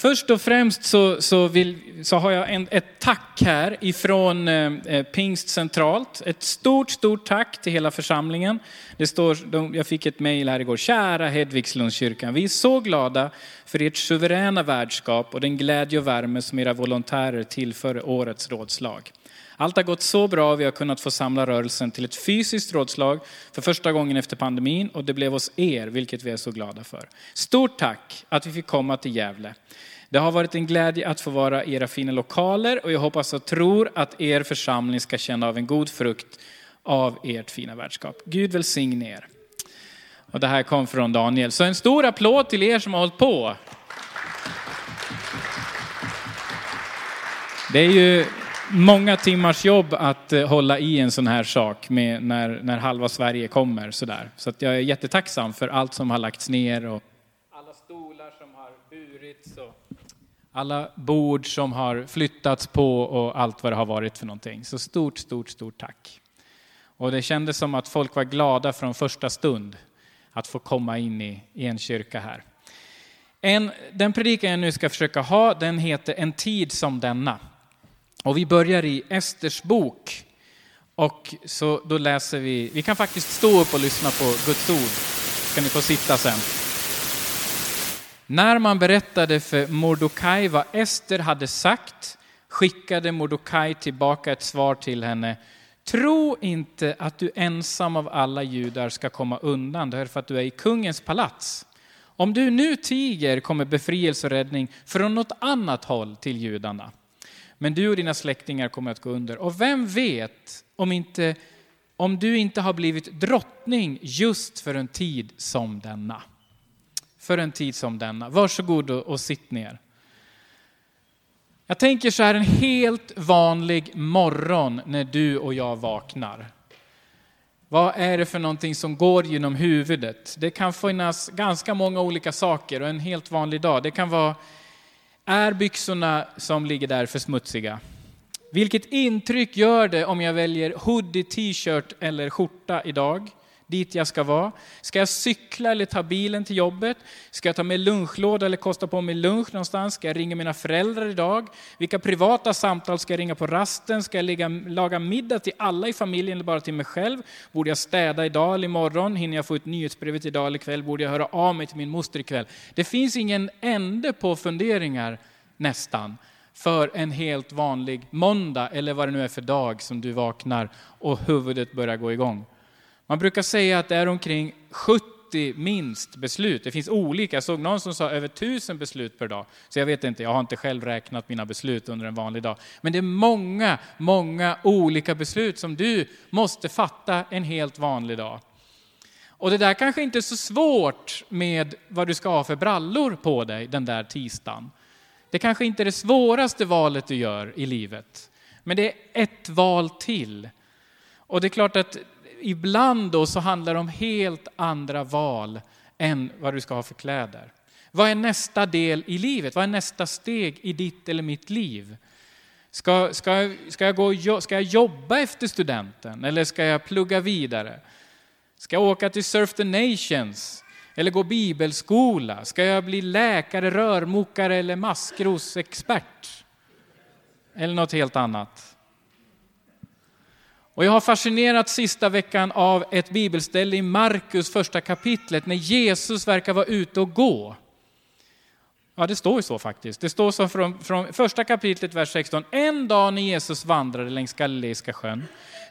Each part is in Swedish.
Först och främst så, så, vill, så har jag en, ett tack här ifrån eh, eh, Pingst centralt. Ett stort, stort tack till hela församlingen. Det står, de, jag fick ett mejl här igår. Kära Hedvigslundskyrkan, vi är så glada för ert suveräna värdskap och den glädje och värme som era volontärer tillför årets rådslag. Allt har gått så bra, vi har kunnat få samla rörelsen till ett fysiskt rådslag för första gången efter pandemin och det blev hos er, vilket vi är så glada för. Stort tack att vi fick komma till Gävle. Det har varit en glädje att få vara i era fina lokaler och jag hoppas och tror att er församling ska känna av en god frukt av ert fina värdskap. Gud välsigne er. Och det här kom från Daniel. Så en stor applåd till er som har hållit på. Det är ju många timmars jobb att eh, hålla i en sån här sak med när, när halva Sverige kommer sådär. Så att jag är jättetacksam för allt som har lagts ner och alla stolar som har burits och alla bord som har flyttats på och allt vad det har varit för någonting. Så stort, stort, stort tack. Och det kändes som att folk var glada från första stund att få komma in i, i en kyrka här. En, den predikan jag nu ska försöka ha, den heter En tid som denna. Och vi börjar i Esters bok. Och så då läser vi, vi kan faktiskt stå upp och lyssna på Guds ord. Ska ni få sitta sen. När man berättade för Mordokaj vad Ester hade sagt skickade Mordokaj tillbaka ett svar till henne. Tro inte att du ensam av alla judar ska komma undan därför att du är i kungens palats. Om du nu tiger kommer befrielse och räddning från något annat håll till judarna. Men du och dina släktingar kommer att gå under. Och vem vet om, inte, om du inte har blivit drottning just för en tid som denna. För en tid som denna. Varsågod och, sitt ner. Jag tänker så här en helt vanlig morgon när du och jag vaknar. Vad är det för någonting som går genom huvudet? Det kan finnas ganska många olika saker och en helt vanlig dag. Det kan vara är byxorna som ligger där för smutsiga? Vilket intryck gör det om jag väljer hoodie, t-shirt eller skjorta idag? Dit jag ska vara. Ska jag cykla eller ta bilen till jobbet? Ska jag ta med lunchlåda eller kosta på mig lunch någonstans? Ska jag ringa mina föräldrar idag? Vilka privata samtal ska jag ringa på rasten? Ska jag lägga, laga middag till alla i familjen eller bara till mig själv? Borde jag städa idag eller imorgon? Hinner jag få ut nyhetsbrevet idag eller ikväll? Borde jag höra av mig till min moster ikväll? Det finns ingen ände på funderingar, nästan, för en helt vanlig måndag eller vad det nu är för dag som du vaknar och huvudet börjar gå igång. Man brukar säga att det är omkring 70 minst beslut. Det finns olika. Jag såg någon som sa över 1000 beslut per dag. Så jag vet inte, jag har inte själv räknat mina beslut under en vanlig dag. Men det är många, många olika beslut som du måste fatta en helt vanlig dag. Och det där kanske inte är så svårt med vad du ska ha för brallor på dig den där tisdagen. Det kanske inte är det svåraste valet du gör i livet. Men det är ett val till. Och det är klart att ibland då så handlar det om helt andra val än vad du ska ha för kläder. Vad är nästa del i livet? Vad är nästa steg i ditt eller mitt liv? Ska, ska, ska, jag, gå, ska jag jobba efter studenten eller ska jag plugga vidare? Ska jag åka till Surf the Nations eller gå bibelskola? Ska jag bli läkare, rörmokare eller maskrosexpert? Eller något helt annat? Och jag har fascinerats sista veckan av ett bibelställe i Markus första kapitlet när Jesus verkar vara ute och gå. Ja, det står ju så faktiskt. Det står så från, från första kapitlet, vers 16. En dag när Jesus vandrade längs Galileiska sjön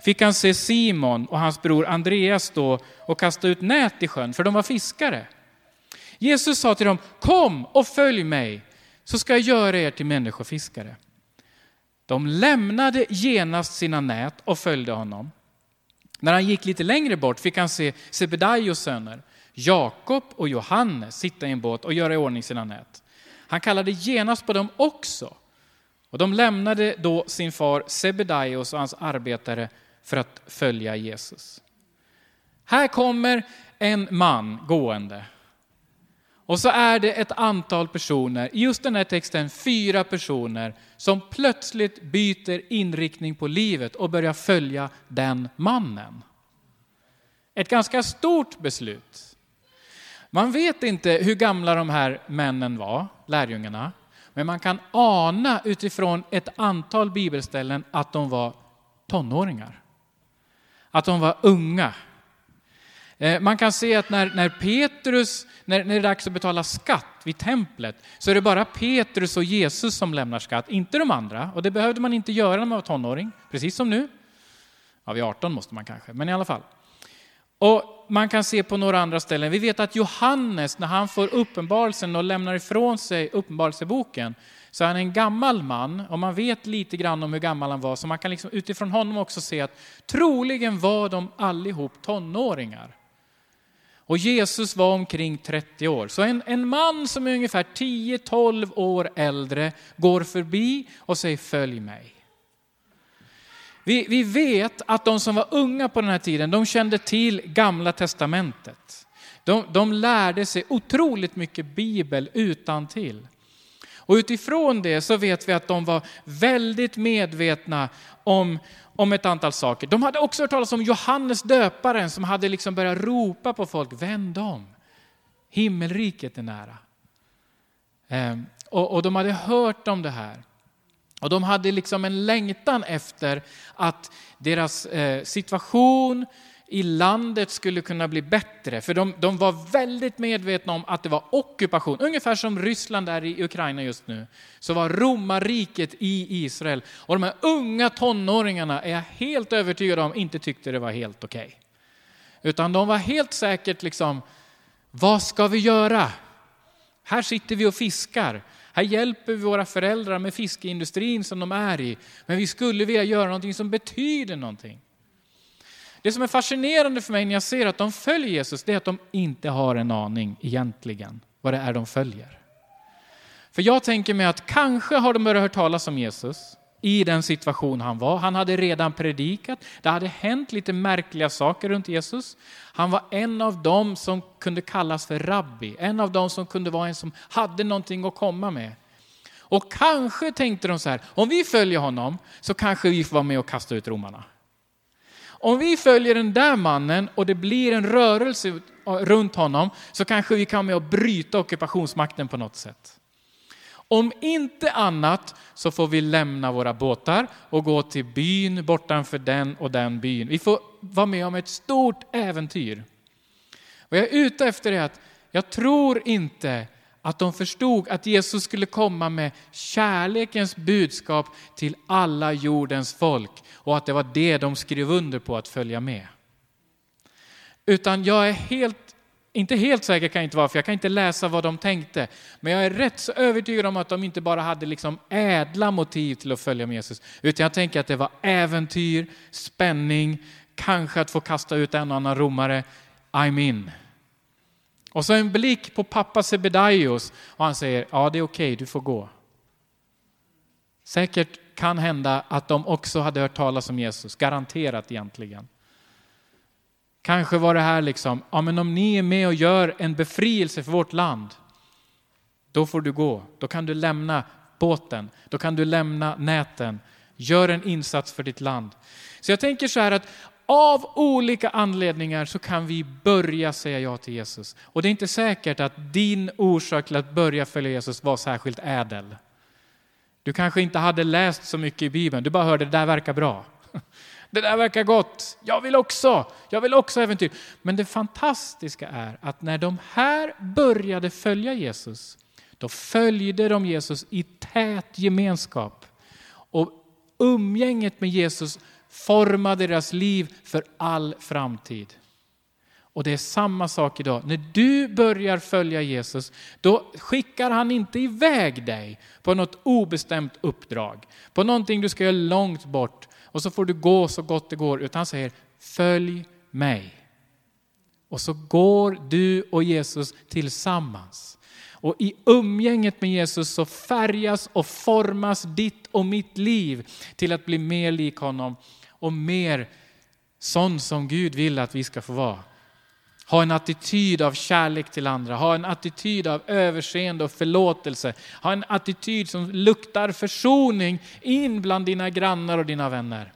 fick han se Simon och hans bror Andreas stå och kasta ut nät i sjön, för de var fiskare. Jesus sa till dem, kom och följ mig, så ska jag göra er till människofiskare. De lämnade genast sina nät och följde honom. När han gick lite längre bort fick han se Sebedaios söner, Jakob och Johannes, sitta i en båt och göra i ordning sina nät. Han kallade genast på dem också. Och de lämnade då sin far Sebedaios och hans arbetare för att följa Jesus. Här kommer en man gående och så är det ett antal personer, i just den här texten fyra personer, som plötsligt byter inriktning på livet och börjar följa den mannen. Ett ganska stort beslut. Man vet inte hur gamla de här männen var, lärjungarna. Men man kan ana utifrån ett antal bibelställen att de var tonåringar. Att de var unga. Eh, man kan se att när, när Petrus, när, när det är dags att betala skatt vid templet, så är det bara Petrus och Jesus som lämnar skatt, inte de andra. Och det behövde man inte göra när man var tonåring, precis som nu. Ja, vid 18 måste man kanske, men i alla fall. Och man kan se på några andra ställen. Vi vet att Johannes, när han får uppenbarelsen och lämnar ifrån sig uppenbarelseboken, så är han en gammal man och man vet lite grann om hur gammal han var, så man kan liksom utifrån honom också se att troligen var de allihop tonåringar. Och Jesus var omkring 30 år. Så en, en man som är ungefär 10-12 år äldre går förbi och säger följ mig. Vi, vi vet att de som var unga på den här tiden, de kände till gamla testamentet. De, de lärde sig otroligt mycket bibel utan till. Och utifrån det så vet vi att de var väldigt medvetna om, om ett antal saker. De hade också hört talas om Johannes döparen som hade liksom börjat ropa på folk, vänd om, himmelriket är nära. Ehm, och, och de hade hört om det här. Och de hade liksom en längtan efter att deras eh, situation i landet skulle kunna bli bättre. För de, de, var väldigt medvetna om att det var ockupation. Ungefär som Ryssland är i Ukraina just nu. Så var romarriket i Israel. Och de här unga tonåringarna är jag helt övertygad om inte tyckte det var helt okej. Okay. Utan de var helt säkert liksom, vad ska vi göra? Här sitter vi och fiskar. Här hjälper vi våra föräldrar med fiskeindustrin som de är i. Men vi skulle vilja göra någonting som betyder någonting. Det som är fascinerande för mig när jag ser att de följer Jesus, det är att de inte har en aning egentligen vad det är de följer. För jag tänker mig att kanske har de börjat höra talas om Jesus i den situation han var. Han hade redan predikat, det hade hänt lite märkliga saker runt Jesus. Han var en av dem som kunde kallas för rabbi, en av dem som kunde vara en som hade någonting att komma med. Och kanske tänkte de så här, om vi följer honom så kanske vi får vara med och kasta ut romarna. Om vi följer den där mannen och det blir en rörelse runt honom så kanske vi kan med och bryta ockupationsmakten på något sätt. Om inte annat så får vi lämna våra båtar och gå till byn bortanför den och den byn. Vi får vara med om ett stort äventyr. Vad jag är ute efter är att jag tror inte att de förstod att Jesus skulle komma med kärlekens budskap till alla jordens folk och att det var det de skrev under på att följa med. Utan jag är helt, inte helt säker kan jag inte vara, för jag kan inte läsa vad de tänkte. Men jag är rätt så övertygad om att de inte bara hade liksom ädla motiv till att följa med Jesus, utan jag tänker att det var äventyr, spänning, kanske att få kasta ut en och annan romare. I'm in. Och så en blick på pappa Sebedaios och han säger, ja det är okej, okay, du får gå. Säkert kan hända att de också hade hört talas om Jesus, garanterat egentligen. Kanske var det här liksom, ja men om ni är med och gör en befrielse för vårt land, då får du gå. Då kan du lämna båten, då kan du lämna näten. Gör en insats för ditt land. Så jag tänker så här att av olika anledningar så kan vi börja säga ja till Jesus. Och det är inte säkert att din orsak till att börja följa Jesus var särskilt ädel. Du kanske inte hade läst så mycket i Bibeln, du bara hörde det där verkar bra. Det där verkar gott, jag vill också, jag vill också äventyr. Men det fantastiska är att när de här började följa Jesus, då följde de Jesus i tät gemenskap. Och umgänget med Jesus Forma deras liv för all framtid. Och det är samma sak idag. När du börjar följa Jesus, då skickar han inte iväg dig på något obestämt uppdrag, på någonting du ska göra långt bort och så får du gå så gott det går, utan han säger följ mig. Och så går du och Jesus tillsammans. Och i umgänget med Jesus så färgas och formas ditt och mitt liv till att bli mer lik honom och mer sån som Gud vill att vi ska få vara. Ha en attityd av kärlek till andra, ha en attityd av överseende och förlåtelse. Ha en attityd som luktar försoning in bland dina grannar och dina vänner.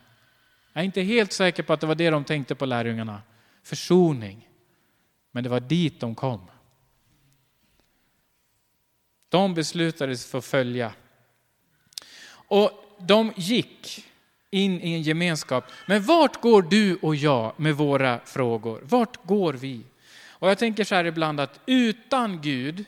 Jag är inte helt säker på att det var det de tänkte på lärjungarna. Försoning. Men det var dit de kom. De beslutade sig för att följa Och de gick in i en gemenskap. Men vart går du och jag med våra frågor? Vart går vi? Och jag tänker så här ibland att utan Gud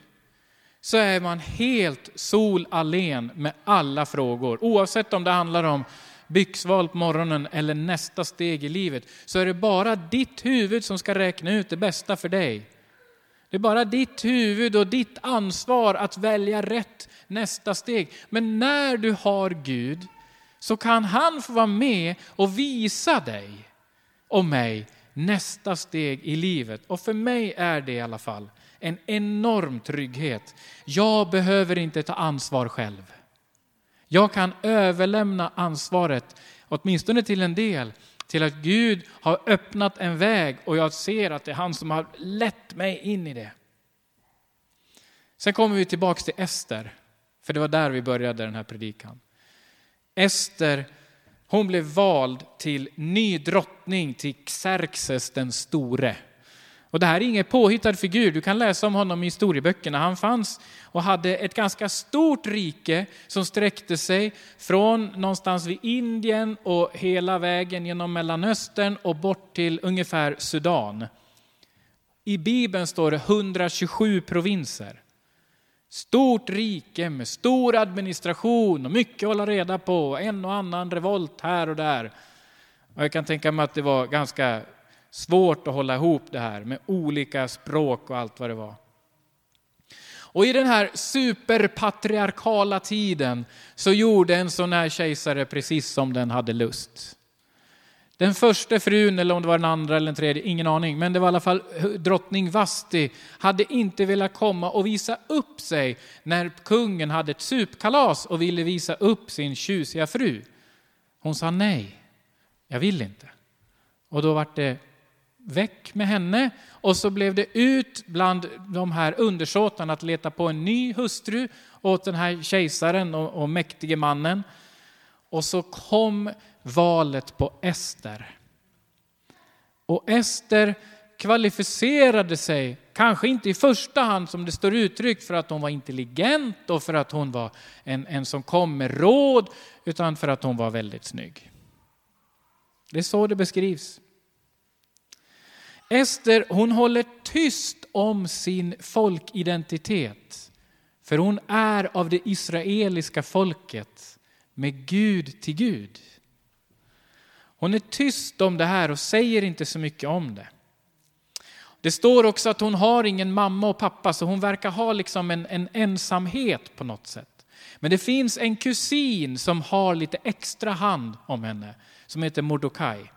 så är man helt sol allen med alla frågor. Oavsett om det handlar om byxval på morgonen eller nästa steg i livet, så är det bara ditt huvud som ska räkna ut det bästa för dig. Det är bara ditt huvud och ditt ansvar att välja rätt nästa steg. Men när du har Gud så kan han få vara med och visa dig och mig nästa steg i livet. Och för mig är det i alla fall en enorm trygghet. Jag behöver inte ta ansvar själv. Jag kan överlämna ansvaret, åtminstone till en del, till att Gud har öppnat en väg och jag ser att det är han som har lett mig in i det. Sen kommer vi tillbaka till Ester, för det var där vi började den här predikan. Ester, hon blev vald till ny drottning till Xerxes den store. Och det här är ingen påhittad figur, du kan läsa om honom i historieböckerna. Han fanns och hade ett ganska stort rike som sträckte sig från någonstans vid Indien och hela vägen genom Mellanöstern och bort till ungefär Sudan. I Bibeln står det 127 provinser. Stort rike med stor administration och mycket att hålla reda på, en och annan revolt här och där. Och jag kan tänka mig att det var ganska svårt att hålla ihop det här med olika språk och allt vad det var. Och i den här superpatriarkala tiden så gjorde en sån här kejsare precis som den hade lust. Den första frun, eller om det var den andra eller den tredje, ingen aning, men det var i alla fall drottning Vasti, hade inte velat komma och visa upp sig när kungen hade ett supkalas och ville visa upp sin tjusiga fru. Hon sa nej, jag vill inte. Och då var det väck med henne och så blev det ut bland de här undersåtarna att leta på en ny hustru åt den här kejsaren och, och mäktige mannen. Och så kom valet på Ester. Och Ester kvalificerade sig, kanske inte i första hand som det står uttryckt för att hon var intelligent och för att hon var en, en som kom med råd, utan för att hon var väldigt snygg. Det är så det beskrivs. Ester hon håller tyst om sin folkidentitet. För hon är av det israeliska folket med Gud till Gud. Hon är tyst om det här och säger inte så mycket om det. Det står också att hon har ingen mamma och pappa så hon verkar ha liksom en, en ensamhet på något sätt. Men det finns en kusin som har lite extra hand om henne som heter Mordokaj.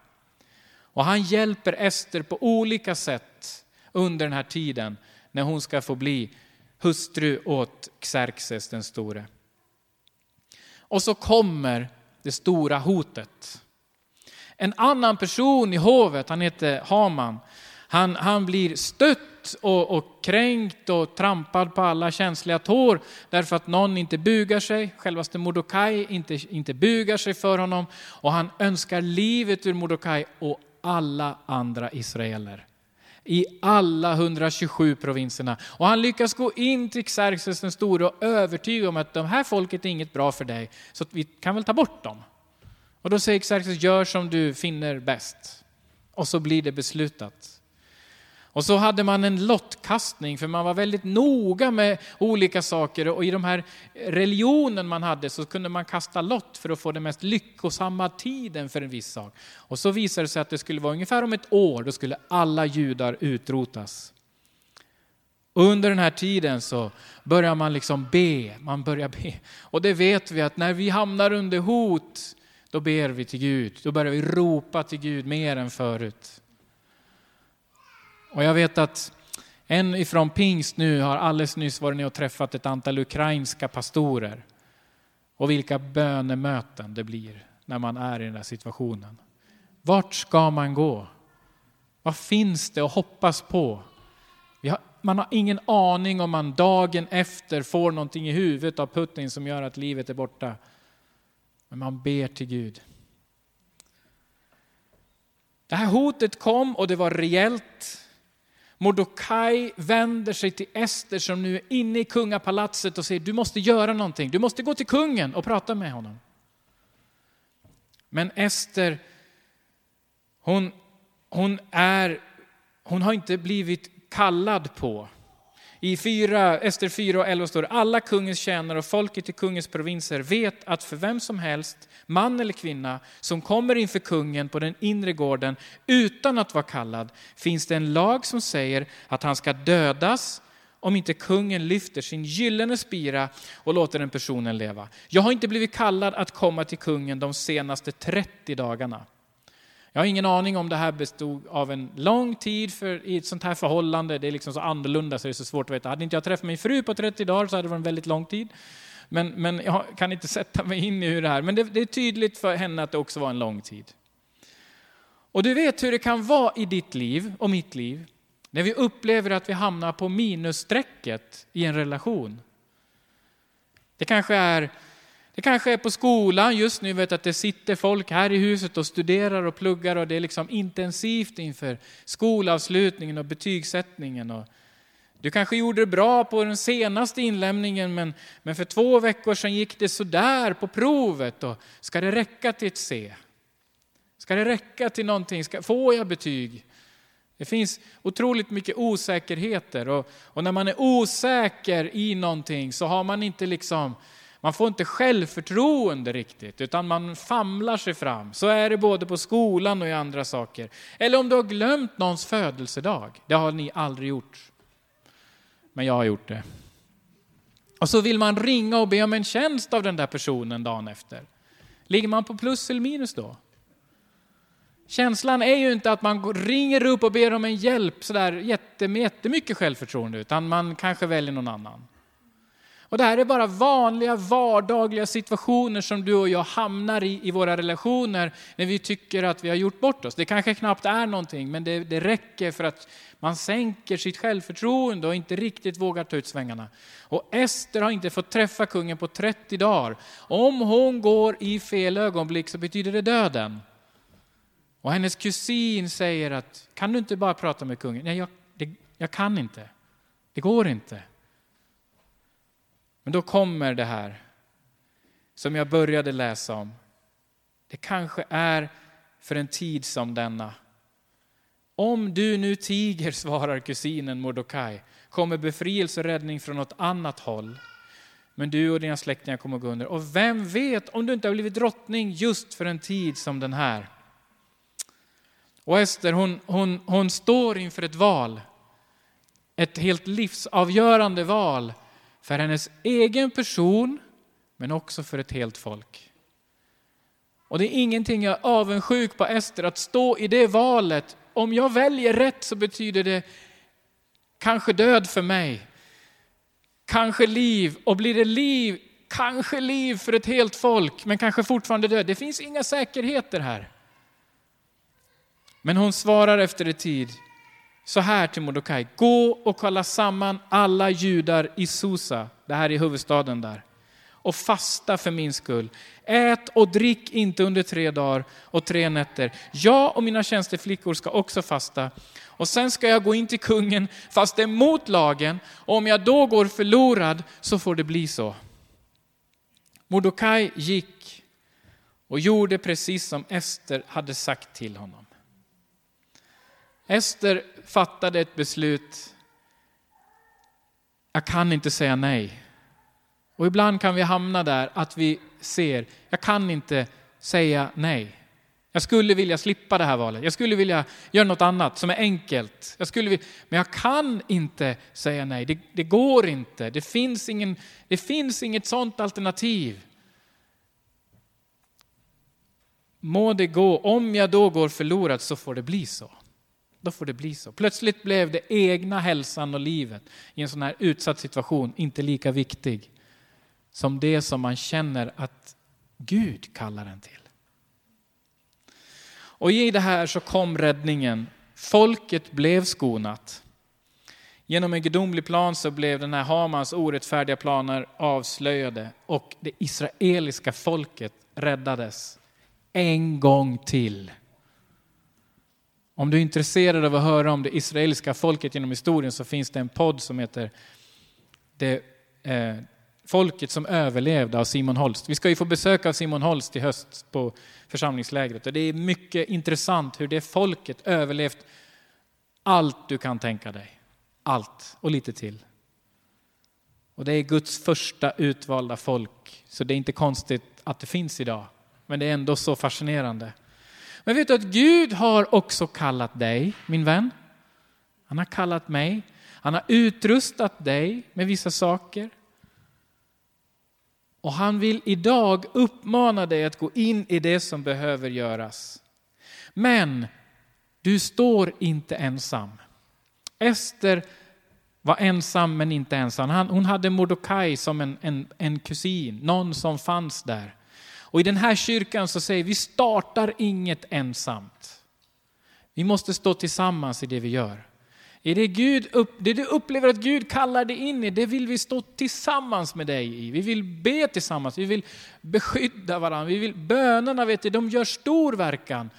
Och han hjälper Ester på olika sätt under den här tiden när hon ska få bli hustru åt Xerxes den store. Och så kommer det stora hotet. En annan person i hovet, han heter Haman, han, han blir stött och, och kränkt och trampad på alla känsliga tår därför att någon inte bugar sig, självaste Mordokaj inte, inte bugar sig för honom och han önskar livet ur Mordokaj och alla andra israeler. I alla 127 provinserna. Och han lyckas gå in till Xerxes den store och övertyga om att de här folket är inget bra för dig, så vi kan väl ta bort dem. Och då säger Xerxes, gör som du finner bäst. Och så blir det beslutat. Och så hade man en lottkastning, för man var väldigt noga med olika saker. Och i de här religionen man hade så kunde man kasta lott för att få den mest lyckosamma tiden för en viss sak. Och så visade det sig att det skulle vara ungefär om ett år, då skulle alla judar utrotas. Och under den här tiden så börjar man liksom be, man börjar be. Och det vet vi att när vi hamnar under hot, då ber vi till Gud. Då börjar vi ropa till Gud mer än förut. Och jag vet att en ifrån pingst nu har alldeles nyss varit ner och träffat ett antal ukrainska pastorer. Och vilka bönemöten det blir när man är i den här situationen. Vart ska man gå? Vad finns det att hoppas på? Har, man har ingen aning om man dagen efter får någonting i huvudet av Putin som gör att livet är borta. Men man ber till Gud. Det här hotet kom och det var reellt. Mordokaj vänder sig till Ester som nu är inne i kungapalatset och säger du måste göra någonting. Du måste gå till kungen och prata med honom. Men Ester, hon, hon, är, hon har inte blivit kallad på. I fyra, Ester 4 och 11 står det, alla kungens tjänare och folket i kungens provinser vet att för vem som helst, man eller kvinna, som kommer inför kungen på den inre gården utan att vara kallad, finns det en lag som säger att han ska dödas om inte kungen lyfter sin gyllene spira och låter den personen leva. Jag har inte blivit kallad att komma till kungen de senaste 30 dagarna. Jag har ingen aning om det här bestod av en lång tid för, i ett sånt här förhållande. Det är liksom så annorlunda så det är så svårt att veta. Hade inte jag träffat min fru på 30 dagar så hade det varit en väldigt lång tid. Men, men jag kan inte sätta mig in i hur det här. Men det, det är tydligt för henne att det också var en lång tid. Och du vet hur det kan vara i ditt liv och mitt liv när vi upplever att vi hamnar på minusstrecket i en relation. Det kanske är det kanske är på skolan just nu, vet att det sitter folk här i huset och studerar och pluggar och det är liksom intensivt inför skolavslutningen och betygssättningen. Och du kanske gjorde det bra på den senaste inlämningen men, men för två veckor sedan gick det sådär på provet. Och ska det räcka till ett C? Ska det räcka till någonting? Ska, får jag betyg? Det finns otroligt mycket osäkerheter och, och när man är osäker i någonting så har man inte liksom man får inte självförtroende riktigt, utan man famlar sig fram. Så är det både på skolan och i andra saker. Eller om du har glömt någons födelsedag. Det har ni aldrig gjort. Men jag har gjort det. Och så vill man ringa och be om en tjänst av den där personen dagen efter. Ligger man på plus eller minus då? Känslan är ju inte att man ringer upp och ber om en hjälp sådär jättemycket självförtroende, utan man kanske väljer någon annan. Och det här är bara vanliga vardagliga situationer som du och jag hamnar i i våra relationer när vi tycker att vi har gjort bort oss. Det kanske knappt är någonting, men det, det räcker för att man sänker sitt självförtroende och inte riktigt vågar ta ut svängarna. Och Ester har inte fått träffa kungen på 30 dagar. Om hon går i fel ögonblick så betyder det döden. Och hennes kusin säger att, kan du inte bara prata med kungen? Nej, jag, det, jag kan inte. Det går inte. Men då kommer det här som jag började läsa om. Det kanske är för en tid som denna. Om du nu tiger, svarar kusinen Mordokaj, kommer befrielse och räddning från något annat håll. Men du och dina släktingar kommer att gå under. Och vem vet om du inte har blivit drottning just för en tid som den här. Och Ester, hon, hon, hon står inför ett val. Ett helt livsavgörande val för hennes egen person, men också för ett helt folk. Och det är ingenting jag är avundsjuk på Ester, att stå i det valet. Om jag väljer rätt så betyder det kanske död för mig. Kanske liv, och blir det liv, kanske liv för ett helt folk, men kanske fortfarande död. Det finns inga säkerheter här. Men hon svarar efter en tid, så här till Mordokaj, gå och kalla samman alla judar i Susa, det här är huvudstaden där, och fasta för min skull. Ät och drick inte under tre dagar och tre nätter. Jag och mina tjänsteflickor ska också fasta. Och sen ska jag gå in till kungen fast det är mot lagen. Och om jag då går förlorad så får det bli så. Mordokaj gick och gjorde precis som Ester hade sagt till honom. Ester fattade ett beslut. Jag kan inte säga nej. Och ibland kan vi hamna där att vi ser, jag kan inte säga nej. Jag skulle vilja slippa det här valet. Jag skulle vilja göra något annat som är enkelt. Jag skulle vilja, men jag kan inte säga nej. Det, det går inte. Det finns, ingen, det finns inget sådant alternativ. Må det gå. Om jag då går förlorad så får det bli så. Då får det bli så. Plötsligt blev det egna hälsan och livet i en sån här utsatt situation inte lika viktig som det som man känner att Gud kallar en till. Och i det här så kom räddningen. Folket blev skonat. Genom en gudomlig plan så blev den här Hamans orättfärdiga planer avslöjade och det israeliska folket räddades en gång till. Om du är intresserad av att höra om det israeliska folket genom historien så finns det en podd som heter det, eh, folket som överlevde av Simon Holst. Vi ska ju få besök av Simon Holst i höst på församlingslägret och det är mycket intressant hur det folket överlevt allt du kan tänka dig. Allt och lite till. Och det är Guds första utvalda folk, så det är inte konstigt att det finns idag. Men det är ändå så fascinerande. Men vet du att Gud har också kallat dig, min vän. Han har kallat mig. Han har utrustat dig med vissa saker. Och han vill idag uppmana dig att gå in i det som behöver göras. Men du står inte ensam. Ester var ensam men inte ensam. hon hade Mordokaj som en, en, en kusin, någon som fanns där. Och i den här kyrkan så säger vi, vi startar inget ensamt. Vi måste stå tillsammans i det vi gör. I det, Gud upp, det du upplever att Gud kallar dig in i, det vill vi stå tillsammans med dig i. Vi vill be tillsammans, vi vill beskydda varandra. Vi vill, bönerna vet du, de gör stor verkan.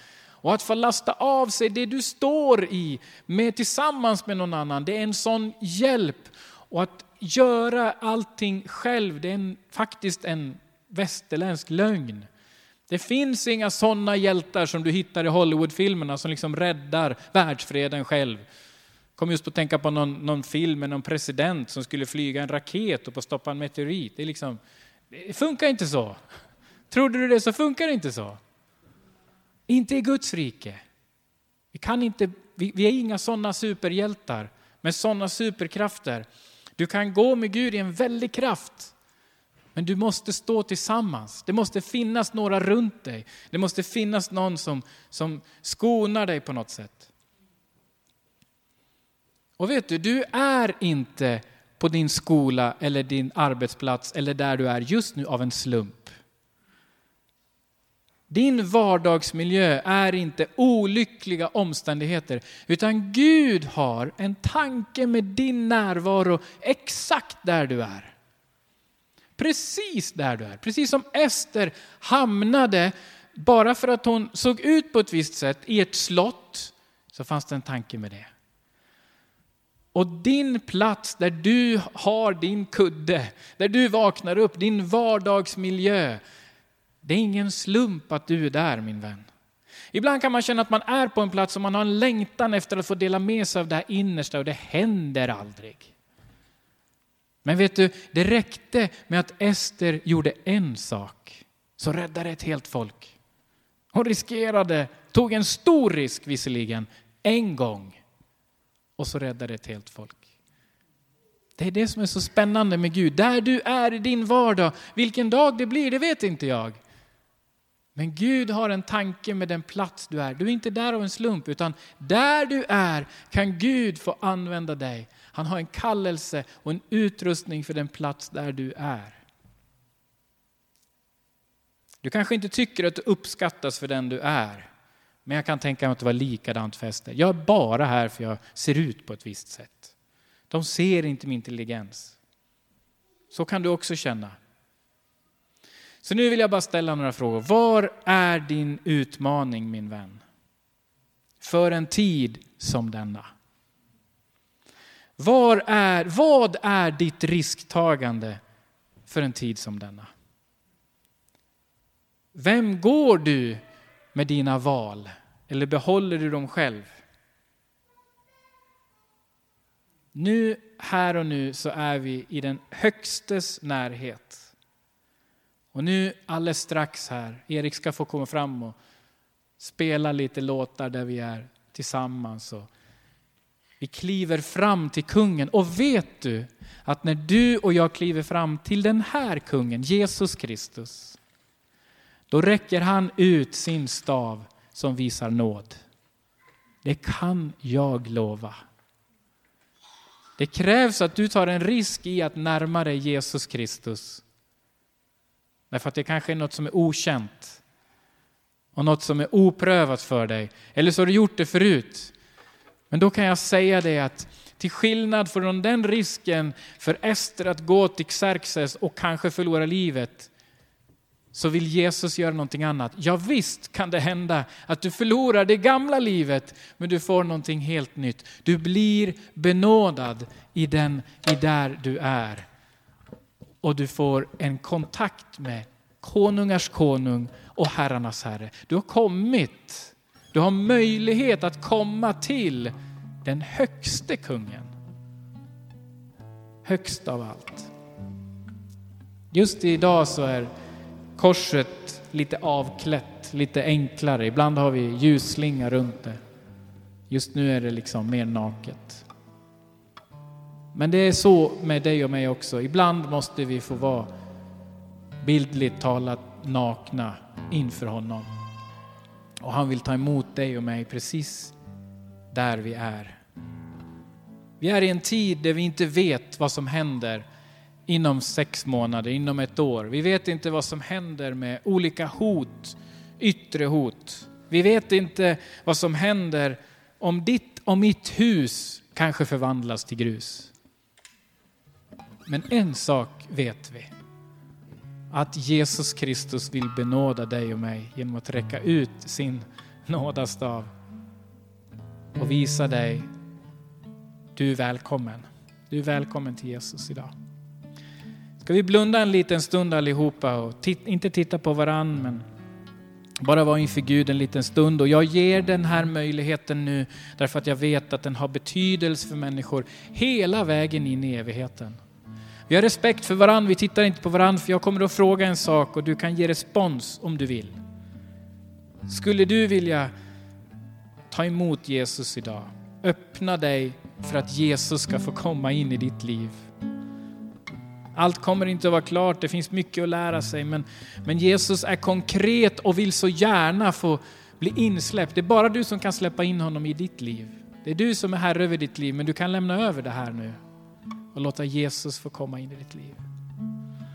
Och att få lasta av sig det du står i med, tillsammans med någon annan, det är en sån hjälp. Och att göra allting själv, det är en, faktiskt en västerländsk lögn. Det finns inga sådana hjältar som du hittar i Hollywoodfilmerna som liksom räddar världsfreden själv. Kom just på att tänka på någon, någon film med någon president som skulle flyga en raket och på stoppa en meteorit. Det, liksom, det funkar inte så. Trodde du det så funkar det inte så. Inte i Guds rike. Vi, kan inte, vi, vi är inga sådana superhjältar med sådana superkrafter. Du kan gå med Gud i en väldig kraft. Men du måste stå tillsammans. Det måste finnas några runt dig. Det måste finnas någon som, som skonar dig på något sätt. Och vet du, du är inte på din skola eller din arbetsplats eller där du är just nu av en slump. Din vardagsmiljö är inte olyckliga omständigheter, utan Gud har en tanke med din närvaro exakt där du är. Precis där du är. Precis som Ester hamnade, bara för att hon såg ut på ett visst sätt, i ett slott, så fanns det en tanke med det. Och din plats där du har din kudde, där du vaknar upp, din vardagsmiljö. Det är ingen slump att du är där min vän. Ibland kan man känna att man är på en plats och man har en längtan efter att få dela med sig av det här innersta och det händer aldrig. Men vet du, det räckte med att Ester gjorde en sak så räddade ett helt folk. Hon riskerade, tog en stor risk visserligen, en gång och så räddade ett helt folk. Det är det som är så spännande med Gud. Där du är i din vardag, vilken dag det blir, det vet inte jag. Men Gud har en tanke med den plats du är. Du är inte där av en slump, utan där du är kan Gud få använda dig. Han har en kallelse och en utrustning för den plats där du är. Du kanske inte tycker att du uppskattas för den du är. Men jag kan tänka mig att det var likadant för Ester. Jag är bara här för jag ser ut på ett visst sätt. De ser inte min intelligens. Så kan du också känna. Så nu vill jag bara ställa några frågor. Var är din utmaning min vän? För en tid som denna. Var är, vad är ditt risktagande för en tid som denna? Vem går du med dina val? Eller behåller du dem själv? Nu, här och nu, så är vi i den högstes närhet. Och nu alldeles strax här, Erik ska få komma fram och spela lite låtar där vi är tillsammans. Och vi kliver fram till kungen. Och vet du att när du och jag kliver fram till den här kungen, Jesus Kristus, då räcker han ut sin stav som visar nåd. Det kan jag lova. Det krävs att du tar en risk i att närma dig Jesus Kristus. Därför att det kanske är något som är okänt och något som är oprövat för dig. Eller så har du gjort det förut. Men då kan jag säga det att till skillnad från den risken för Ester att gå till Xerxes och kanske förlora livet, så vill Jesus göra någonting annat. Ja, visst kan det hända att du förlorar det gamla livet, men du får någonting helt nytt. Du blir benådad i, den, i där du är. och du får en kontakt med konungars konung och herrarnas herre. Du har kommit. Du har möjlighet att komma till den högste kungen. Högst av allt. Just idag så är korset lite avklätt, lite enklare. Ibland har vi ljusslinga runt det. Just nu är det liksom mer naket. Men det är så med dig och mig också. Ibland måste vi få vara bildligt talat nakna inför honom. Och han vill ta emot dig och mig precis där vi är. Vi är i en tid där vi inte vet vad som händer inom sex månader, inom ett år. Vi vet inte vad som händer med olika hot, yttre hot. Vi vet inte vad som händer om ditt och mitt hus kanske förvandlas till grus. Men en sak vet vi. Att Jesus Kristus vill benåda dig och mig genom att räcka ut sin nådastav och visa dig, du är välkommen. Du är välkommen till Jesus idag. Ska vi blunda en liten stund allihopa och inte titta på varann men bara vara inför Gud en liten stund. Och jag ger den här möjligheten nu därför att jag vet att den har betydelse för människor hela vägen in i evigheten. Vi har respekt för varandra, vi tittar inte på varandra för jag kommer att fråga en sak och du kan ge respons om du vill. Skulle du vilja ta emot Jesus idag? Öppna dig för att Jesus ska få komma in i ditt liv. Allt kommer inte att vara klart, det finns mycket att lära sig, men, men Jesus är konkret och vill så gärna få bli insläppt. Det är bara du som kan släppa in honom i ditt liv. Det är du som är herre över ditt liv, men du kan lämna över det här nu och låta Jesus få komma in i ditt liv.